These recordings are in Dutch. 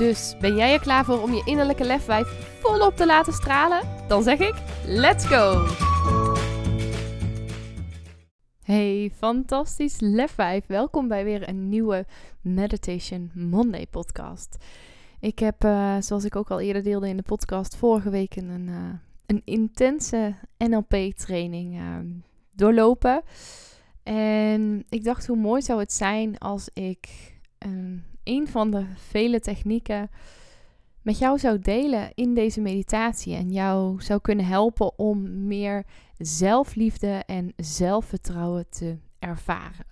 Dus ben jij er klaar voor om je innerlijke lefwijf volop te laten stralen? Dan zeg ik: let's go! Hey, fantastisch lefwijf. Welkom bij weer een nieuwe Meditation Monday podcast. Ik heb, uh, zoals ik ook al eerder deelde in de podcast, vorige week een, een intense NLP-training uh, doorlopen. En ik dacht, hoe mooi zou het zijn als ik een een van de vele technieken met jou zou delen in deze meditatie en jou zou kunnen helpen om meer zelfliefde en zelfvertrouwen te ervaren.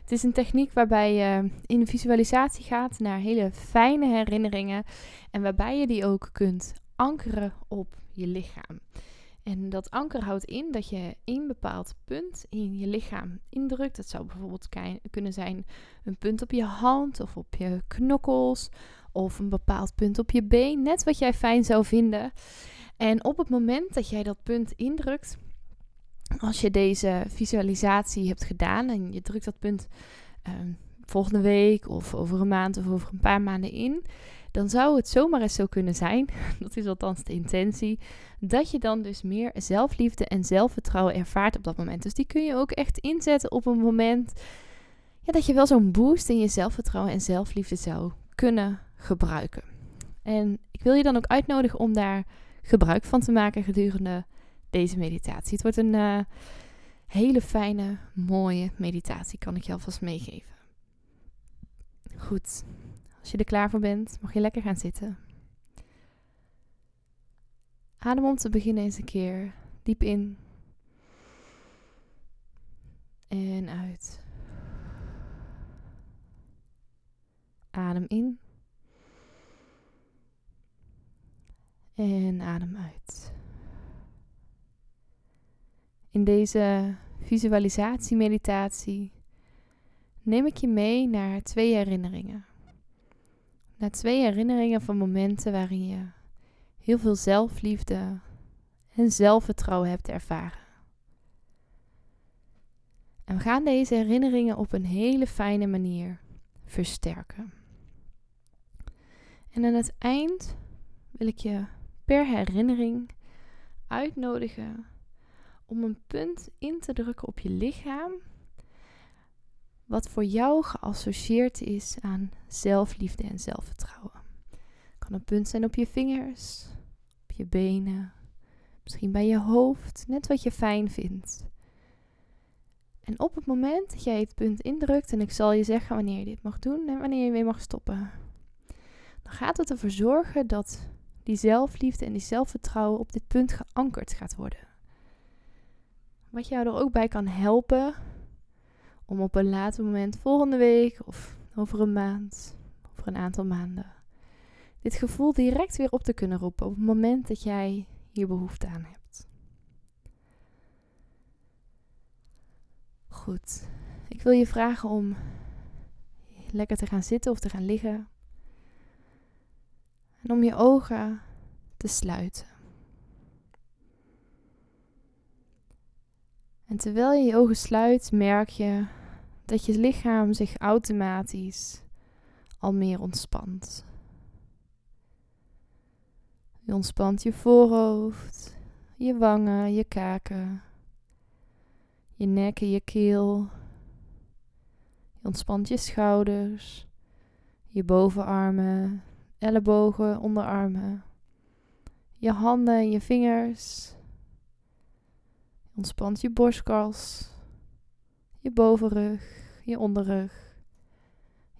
Het is een techniek waarbij je in visualisatie gaat naar hele fijne herinneringen en waarbij je die ook kunt ankeren op je lichaam. En dat anker houdt in dat je een bepaald punt in je lichaam indrukt. Dat zou bijvoorbeeld kunnen zijn een punt op je hand of op je knokkels of een bepaald punt op je been. Net wat jij fijn zou vinden. En op het moment dat jij dat punt indrukt, als je deze visualisatie hebt gedaan en je drukt dat punt ehm, volgende week of over een maand of over een paar maanden in, dan zou het zomaar eens zo kunnen zijn, dat is althans de intentie, dat je dan dus meer zelfliefde en zelfvertrouwen ervaart op dat moment. Dus die kun je ook echt inzetten op een moment ja, dat je wel zo'n boost in je zelfvertrouwen en zelfliefde zou kunnen gebruiken. En ik wil je dan ook uitnodigen om daar gebruik van te maken gedurende deze meditatie. Het wordt een uh, hele fijne, mooie meditatie, kan ik je alvast meegeven. Goed, als je er klaar voor bent, mag je lekker gaan zitten. Adem om te beginnen eens een keer diep in en uit. Adem in en adem uit. In deze visualisatie-meditatie neem ik je mee naar twee herinneringen. Naar twee herinneringen van momenten waarin je heel veel zelfliefde en zelfvertrouwen hebt ervaren. En we gaan deze herinneringen op een hele fijne manier versterken. En aan het eind wil ik je per herinnering uitnodigen om een punt in te drukken op je lichaam wat voor jou geassocieerd is aan zelfliefde en zelfvertrouwen. Het kan een punt zijn op je vingers, op je benen, misschien bij je hoofd, net wat je fijn vindt. En op het moment dat jij het punt indrukt, en ik zal je zeggen wanneer je dit mag doen en wanneer je weer mag stoppen, dan gaat het ervoor zorgen dat die zelfliefde en die zelfvertrouwen op dit punt geankerd gaat worden. Wat jou er ook bij kan helpen om op een later moment, volgende week of over een maand, over een aantal maanden, dit gevoel direct weer op te kunnen roepen op het moment dat jij hier behoefte aan hebt. Goed, ik wil je vragen om lekker te gaan zitten of te gaan liggen. En om je ogen te sluiten. En terwijl je je ogen sluit, merk je dat je lichaam zich automatisch al meer ontspant. Je ontspant je voorhoofd, je wangen, je kaken, je nek en je keel. Je ontspant je schouders, je bovenarmen, ellebogen, onderarmen, je handen en je vingers. Je ontspant je borstkas, je bovenrug, je onderrug,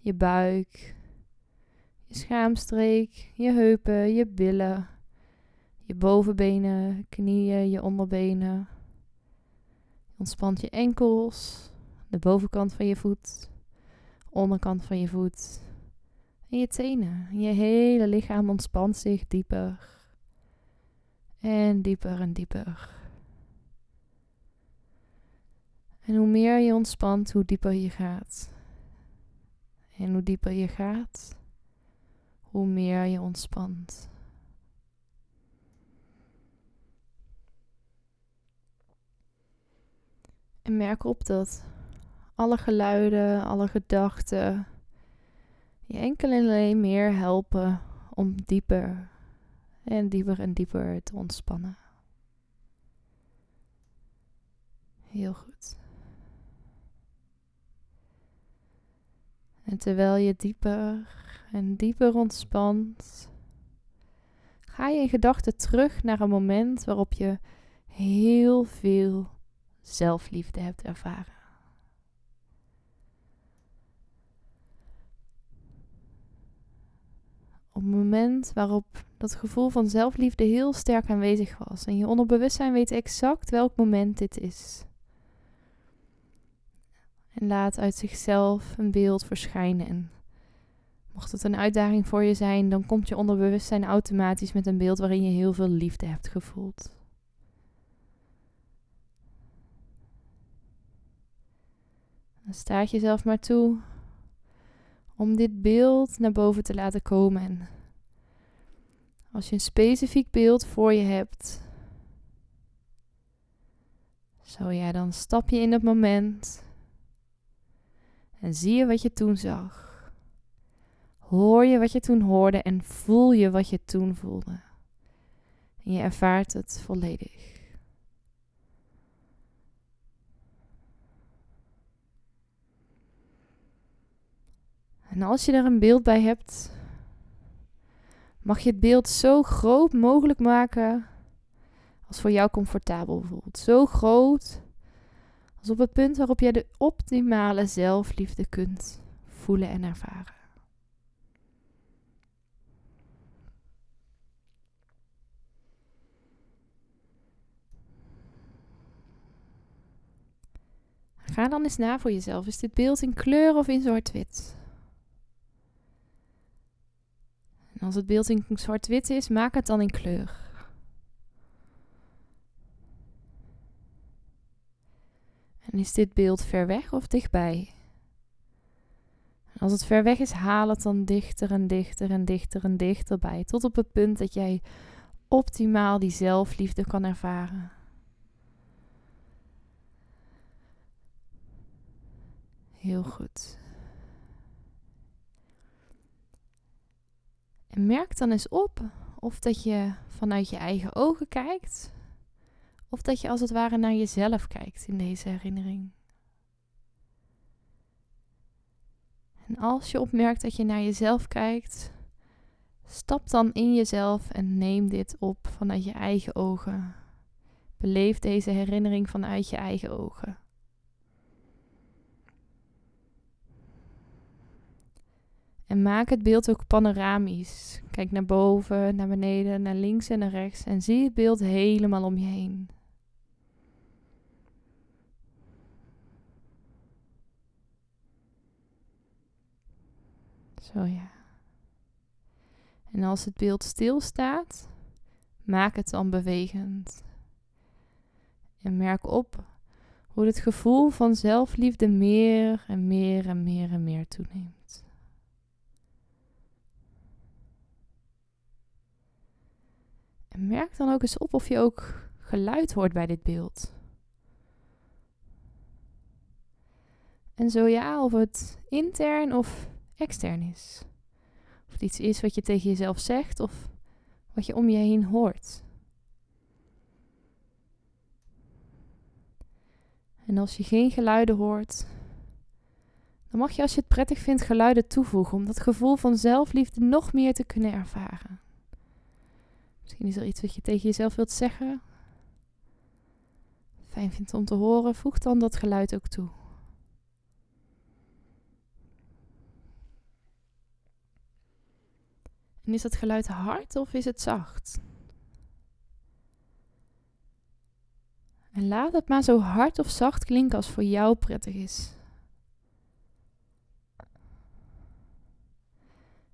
je buik, je schaamstreek, je heupen, je billen, je bovenbenen, knieën, je onderbenen. Ontspant je enkels, de bovenkant van je voet, onderkant van je voet en je tenen. Je hele lichaam ontspant zich dieper En dieper en dieper. En hoe meer je ontspant, hoe dieper je gaat. En hoe dieper je gaat, hoe meer je ontspant. En merk op dat alle geluiden, alle gedachten je enkel en alleen meer helpen om dieper en dieper en dieper te ontspannen. Heel goed. En terwijl je dieper en dieper ontspant, ga je in gedachten terug naar een moment waarop je heel veel zelfliefde hebt ervaren. Op het moment waarop dat gevoel van zelfliefde heel sterk aanwezig was en je onderbewustzijn weet exact welk moment dit is. En laat uit zichzelf een beeld verschijnen. En mocht het een uitdaging voor je zijn, dan komt je onderbewustzijn automatisch met een beeld waarin je heel veel liefde hebt gevoeld. Dan staat jezelf maar toe om dit beeld naar boven te laten komen. En als je een specifiek beeld voor je hebt, zo ja, dan stap je in het moment en zie je wat je toen zag. Hoor je wat je toen hoorde en voel je wat je toen voelde. En je ervaart het volledig. En als je er een beeld bij hebt, mag je het beeld zo groot mogelijk maken als voor jou comfortabel voelt. Zo groot op het punt waarop jij de optimale zelfliefde kunt voelen en ervaren. Ga dan eens na voor jezelf. Is dit beeld in kleur of in zwart-wit? En als het beeld in zwart-wit is, maak het dan in kleur. En is dit beeld ver weg of dichtbij? Als het ver weg is, haal het dan dichter en dichter en dichter en dichterbij. Tot op het punt dat jij optimaal die zelfliefde kan ervaren. Heel goed. En merk dan eens op of dat je vanuit je eigen ogen kijkt, of dat je als het ware naar jezelf kijkt in deze herinnering. En als je opmerkt dat je naar jezelf kijkt, stap dan in jezelf en neem dit op vanuit je eigen ogen. Beleef deze herinnering vanuit je eigen ogen. En maak het beeld ook panoramisch. Kijk naar boven, naar beneden, naar links en naar rechts. En zie het beeld helemaal om je heen. Zo ja. En als het beeld stilstaat, maak het dan bewegend. En merk op hoe het gevoel van zelfliefde meer en meer en meer en meer toeneemt. En merk dan ook eens op of je ook geluid hoort bij dit beeld. En zo ja, of het intern of extern is. Of het iets is wat je tegen jezelf zegt of wat je om je heen hoort. En als je geen geluiden hoort, dan mag je als je het prettig vindt geluiden toevoegen om dat gevoel van zelfliefde nog meer te kunnen ervaren. Misschien is er iets wat je tegen jezelf wilt zeggen. Fijn vindt om te horen, voeg dan dat geluid ook toe. En is dat geluid hard of is het zacht? En laat het maar zo hard of zacht klinken als voor jou prettig is.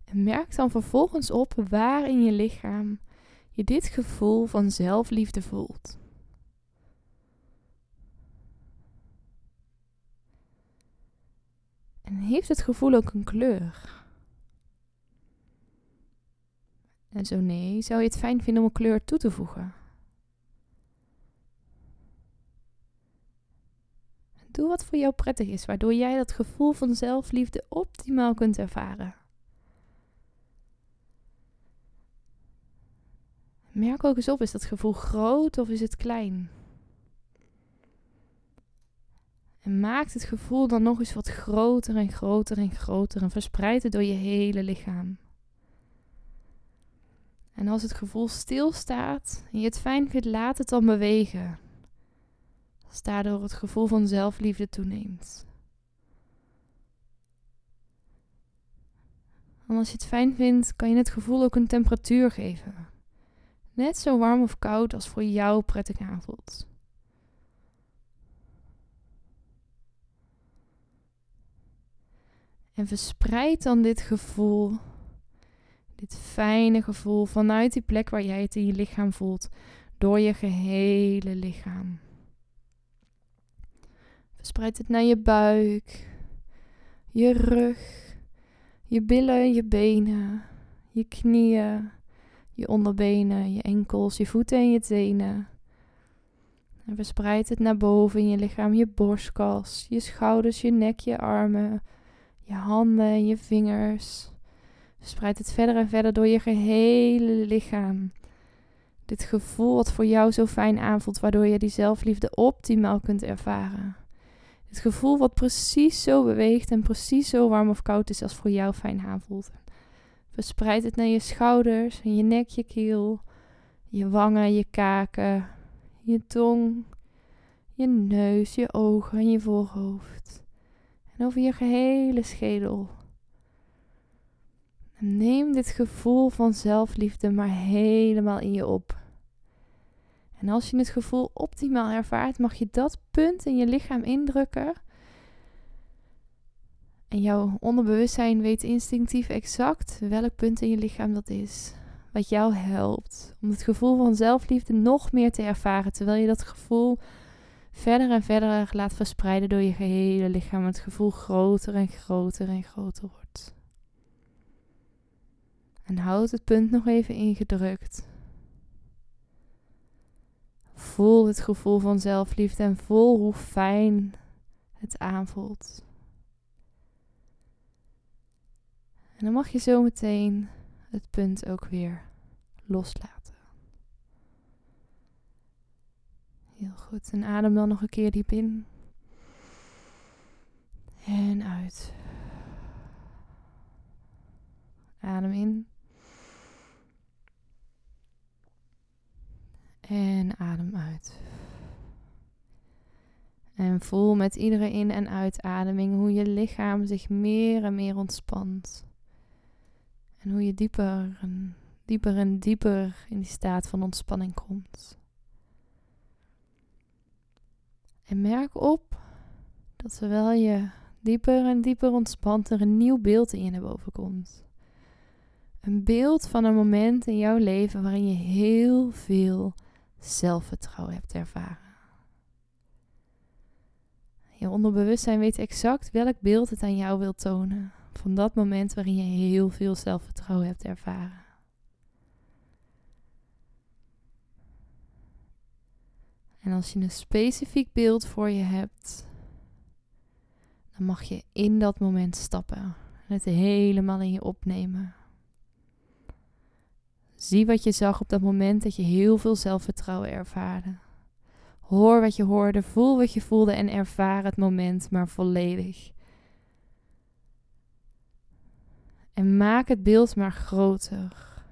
En merk dan vervolgens op waar in je lichaam je dit gevoel van zelfliefde voelt. En heeft het gevoel ook een kleur? En zo nee, zou je het fijn vinden om een kleur toe te voegen? Doe wat voor jou prettig is, waardoor jij dat gevoel van zelfliefde optimaal kunt ervaren. Merk ook eens op, is dat gevoel groot of is het klein? En maak het gevoel dan nog eens wat groter en groter en groter en verspreid het door je hele lichaam. En als het gevoel stilstaat en je het fijn vindt, laat het dan bewegen. Als daardoor het gevoel van zelfliefde toeneemt. En als je het fijn vindt, kan je het gevoel ook een temperatuur geven. Net zo warm of koud als voor jou prettig aanvoelt. En verspreid dan dit gevoel, dit fijne gevoel vanuit die plek waar jij het in je lichaam voelt, door je gehele lichaam. Verspreid het naar je buik, je rug, je billen, je benen, je knieën, je onderbenen, je enkels, je voeten en je tenen. En verspreid het naar boven in je lichaam, je borstkas, je schouders, je nek, je armen, je handen en je vingers. Verspreid het verder en verder door je gehele lichaam. Dit gevoel wat voor jou zo fijn aanvoelt, waardoor je die zelfliefde optimaal kunt ervaren. Het gevoel wat precies zo beweegt en precies zo warm of koud is als voor jou fijn aanvoelt. Verspreid het naar je schouders, je nek, je keel, je wangen, je kaken, je tong, je neus, je ogen en je voorhoofd. En over je gehele schedel. Neem dit gevoel van zelfliefde maar helemaal in je op. En als je het gevoel optimaal ervaart, mag je dat punt in je lichaam indrukken en jouw onderbewustzijn weet instinctief exact welk punt in je lichaam dat is. Wat jou helpt om het gevoel van zelfliefde nog meer te ervaren. Terwijl je dat gevoel verder en verder laat verspreiden door je gehele lichaam. Het gevoel groter en groter en groter wordt. En houd het punt nog even ingedrukt. Voel het gevoel van zelfliefde en voel hoe fijn het aanvoelt. En dan mag je zo meteen het punt ook weer loslaten. Heel goed. En adem dan nog een keer diep in. En uit. Adem in. En adem uit. En voel met iedere in- en uitademing hoe je lichaam zich meer en meer ontspant. En hoe je dieper en dieper en dieper in die staat van ontspanning komt. En merk op dat terwijl je dieper en dieper ontspant, er een nieuw beeld in je naar boven komt. Een beeld van een moment in jouw leven waarin je heel veel zelfvertrouwen hebt ervaren. Je onderbewustzijn weet exact welk beeld het aan jou wil tonen van dat moment waarin je heel veel zelfvertrouwen hebt ervaren. En als je een specifiek beeld voor je hebt, dan mag je in dat moment stappen en het helemaal in je opnemen. Zie wat je zag op dat moment dat je heel veel zelfvertrouwen ervaarde. Hoor wat je hoorde, voel wat je voelde en ervaar het moment maar volledig. En maak het beeld maar groter.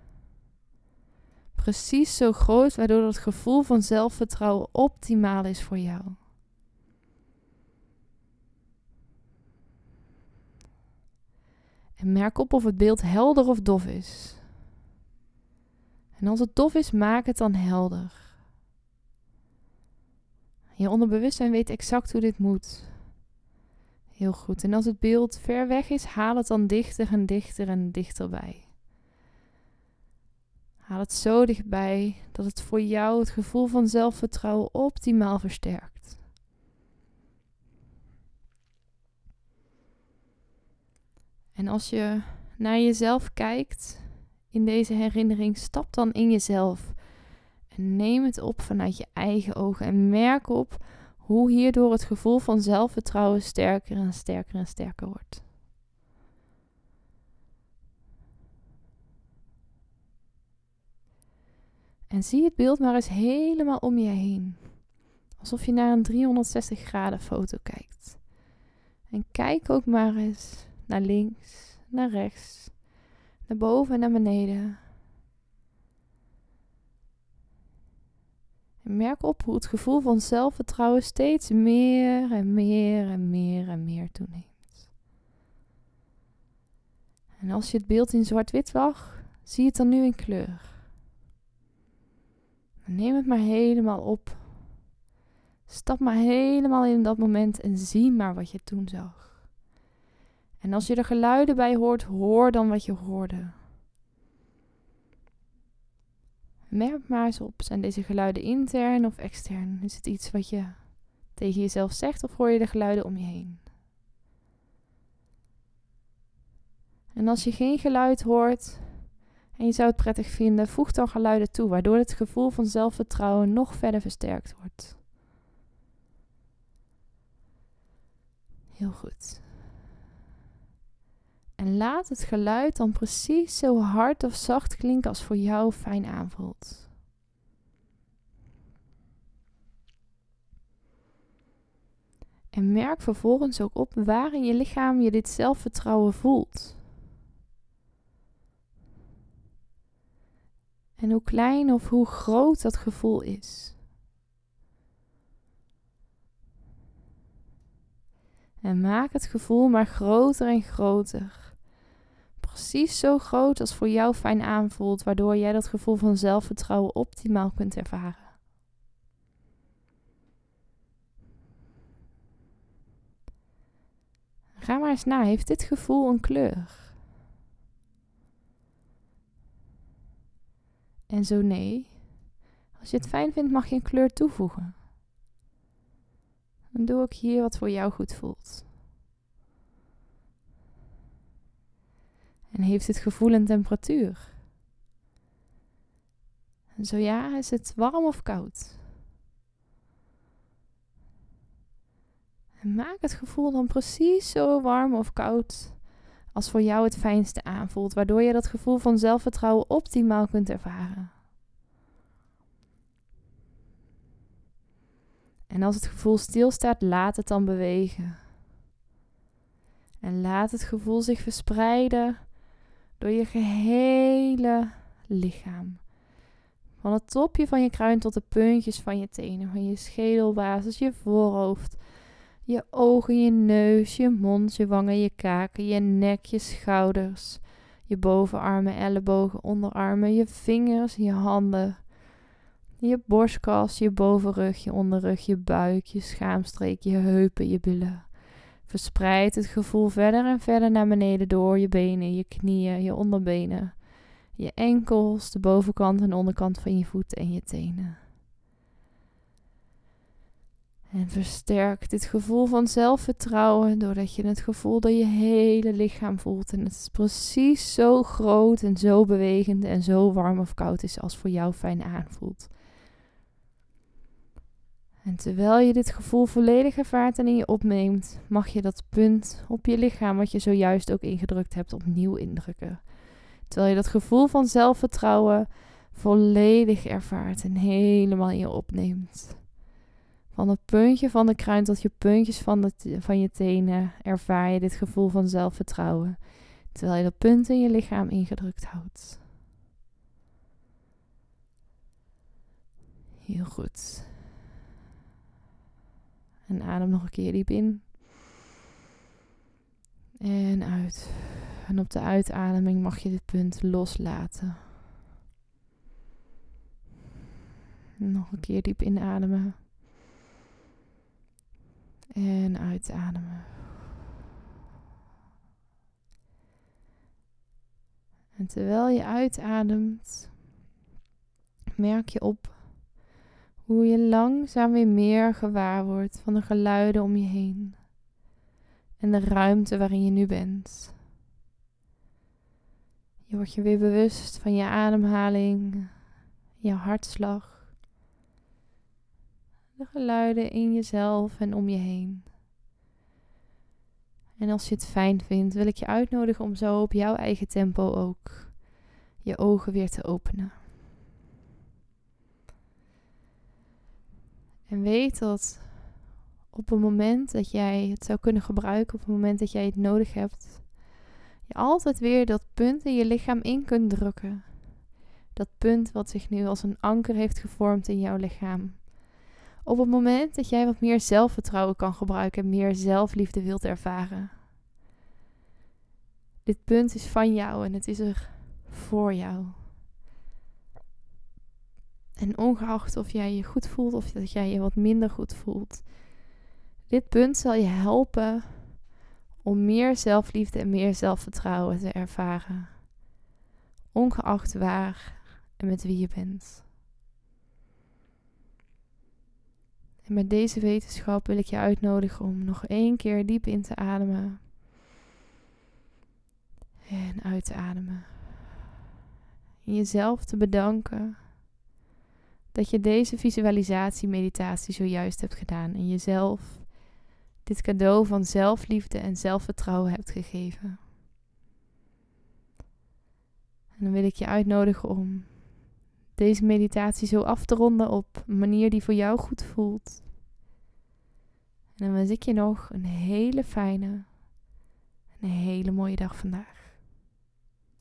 Precies zo groot, waardoor het gevoel van zelfvertrouwen optimaal is voor jou. En merk op of het beeld helder of dof is. En als het dof is, maak het dan helder. Je onderbewustzijn weet exact hoe dit moet. Heel goed. En als het beeld ver weg is, haal het dan dichter en dichter en dichterbij. Haal het zo dichtbij dat het voor jou het gevoel van zelfvertrouwen optimaal versterkt. En als je naar jezelf kijkt in deze herinnering, stap dan in jezelf. En neem het op vanuit je eigen ogen. En merk op hoe hierdoor het gevoel van zelfvertrouwen sterker en sterker en sterker wordt. En zie het beeld maar eens helemaal om je heen. Alsof je naar een 360 graden foto kijkt. En kijk ook maar eens naar links, naar rechts, naar boven en naar beneden. En merk op hoe het gevoel van zelfvertrouwen steeds meer en meer en meer en meer toeneemt. En als je het beeld in zwart-wit zag, zie het dan nu in kleur. Neem het maar helemaal op. Stap maar helemaal in dat moment en zie maar wat je toen zag. En als je er geluiden bij hoort, hoor dan wat je hoorde. Merk maar eens op, zijn deze geluiden intern of extern? Is het iets wat je tegen jezelf zegt of hoor je de geluiden om je heen? En als je geen geluid hoort, en je zou het prettig vinden, voeg dan geluiden toe, waardoor het gevoel van zelfvertrouwen nog verder versterkt wordt. Heel goed. En laat het geluid dan precies zo hard of zacht klinken als voor jou fijn aanvoelt. En merk vervolgens ook op waar in je lichaam je dit zelfvertrouwen voelt. En hoe klein of hoe groot dat gevoel is. En maak het gevoel maar groter en groter. Precies zo groot als voor jou fijn aanvoelt, waardoor jij dat gevoel van zelfvertrouwen optimaal kunt ervaren. Ga maar eens na, heeft dit gevoel een kleur? En zo nee. Als je het fijn vindt, mag je een kleur toevoegen. Dan doe ik hier wat voor jou goed voelt. En heeft het gevoel en temperatuur? En zo ja, is het warm of koud? En maak het gevoel dan precies zo warm of koud als voor jou het fijnste aanvoelt, waardoor je dat gevoel van zelfvertrouwen optimaal kunt ervaren. En als het gevoel stilstaat, laat het dan bewegen. En laat het gevoel zich verspreiden door je gehele lichaam. Van het topje van je kruin tot de puntjes van je tenen, van je schedelbasis, je voorhoofd, je ogen, je neus, je mond, je wangen, je kaken, je nek, je schouders, je bovenarmen, ellebogen, onderarmen, je vingers, je handen, je borstkas, je bovenrug, je onderrug, je buik, je schaamstreek, je heupen, je billen. Verspreid het gevoel verder en verder naar beneden door je benen, je knieën, je onderbenen, je enkels, de bovenkant en onderkant van je voeten en je tenen. En versterk dit gevoel van zelfvertrouwen doordat je het gevoel door je hele lichaam voelt. En het is precies zo groot en zo bewegend en zo warm of koud is als voor jou fijn aanvoelt. En terwijl je dit gevoel volledig ervaart en in je opneemt, mag je dat punt op je lichaam, wat je zojuist ook ingedrukt hebt, opnieuw indrukken. Terwijl je dat gevoel van zelfvertrouwen volledig ervaart en helemaal in je opneemt. Van het puntje van de kruin tot je puntjes van, de, van je tenen ervaar je dit gevoel van zelfvertrouwen. Terwijl je dat punt in je lichaam ingedrukt houdt. Heel goed. En adem nog een keer diep in. En uit. En op de uitademing mag je dit punt loslaten. Nog een keer diep inademen. En uitademen. En terwijl je uitademt, merk je op hoe je langzaam weer meer gewaar wordt van de geluiden om je heen en de ruimte waarin je nu bent. Je wordt je weer bewust van je ademhaling, je hartslag, de geluiden in jezelf en om je heen. En als je het fijn vindt, wil ik je uitnodigen om zo op jouw eigen tempo ook je ogen weer te openen. En weet dat op het moment dat jij het zou kunnen gebruiken, op het moment dat jij het nodig hebt, je altijd weer dat punt in je lichaam in kunt drukken. Dat punt wat zich nu als een anker heeft gevormd in jouw lichaam. Op het moment dat jij wat meer zelfvertrouwen kan gebruiken en meer zelfliefde wilt ervaren. Dit punt is van jou en het is er voor jou. En ongeacht of jij je goed voelt of dat jij je wat minder goed voelt, dit punt zal je helpen om meer zelfliefde en meer zelfvertrouwen te ervaren. Ongeacht waar en met wie je bent. En met deze wetenschap wil ik je uitnodigen om nog één keer diep in te ademen. En uit te ademen. En jezelf te bedanken dat je deze visualisatie-meditatie zojuist hebt gedaan. En jezelf dit cadeau van zelfliefde en zelfvertrouwen hebt gegeven. En dan wil ik je uitnodigen om deze meditatie zo af te ronden op een manier die voor jou goed voelt. En dan wens ik je nog een hele fijne en een hele mooie dag vandaag.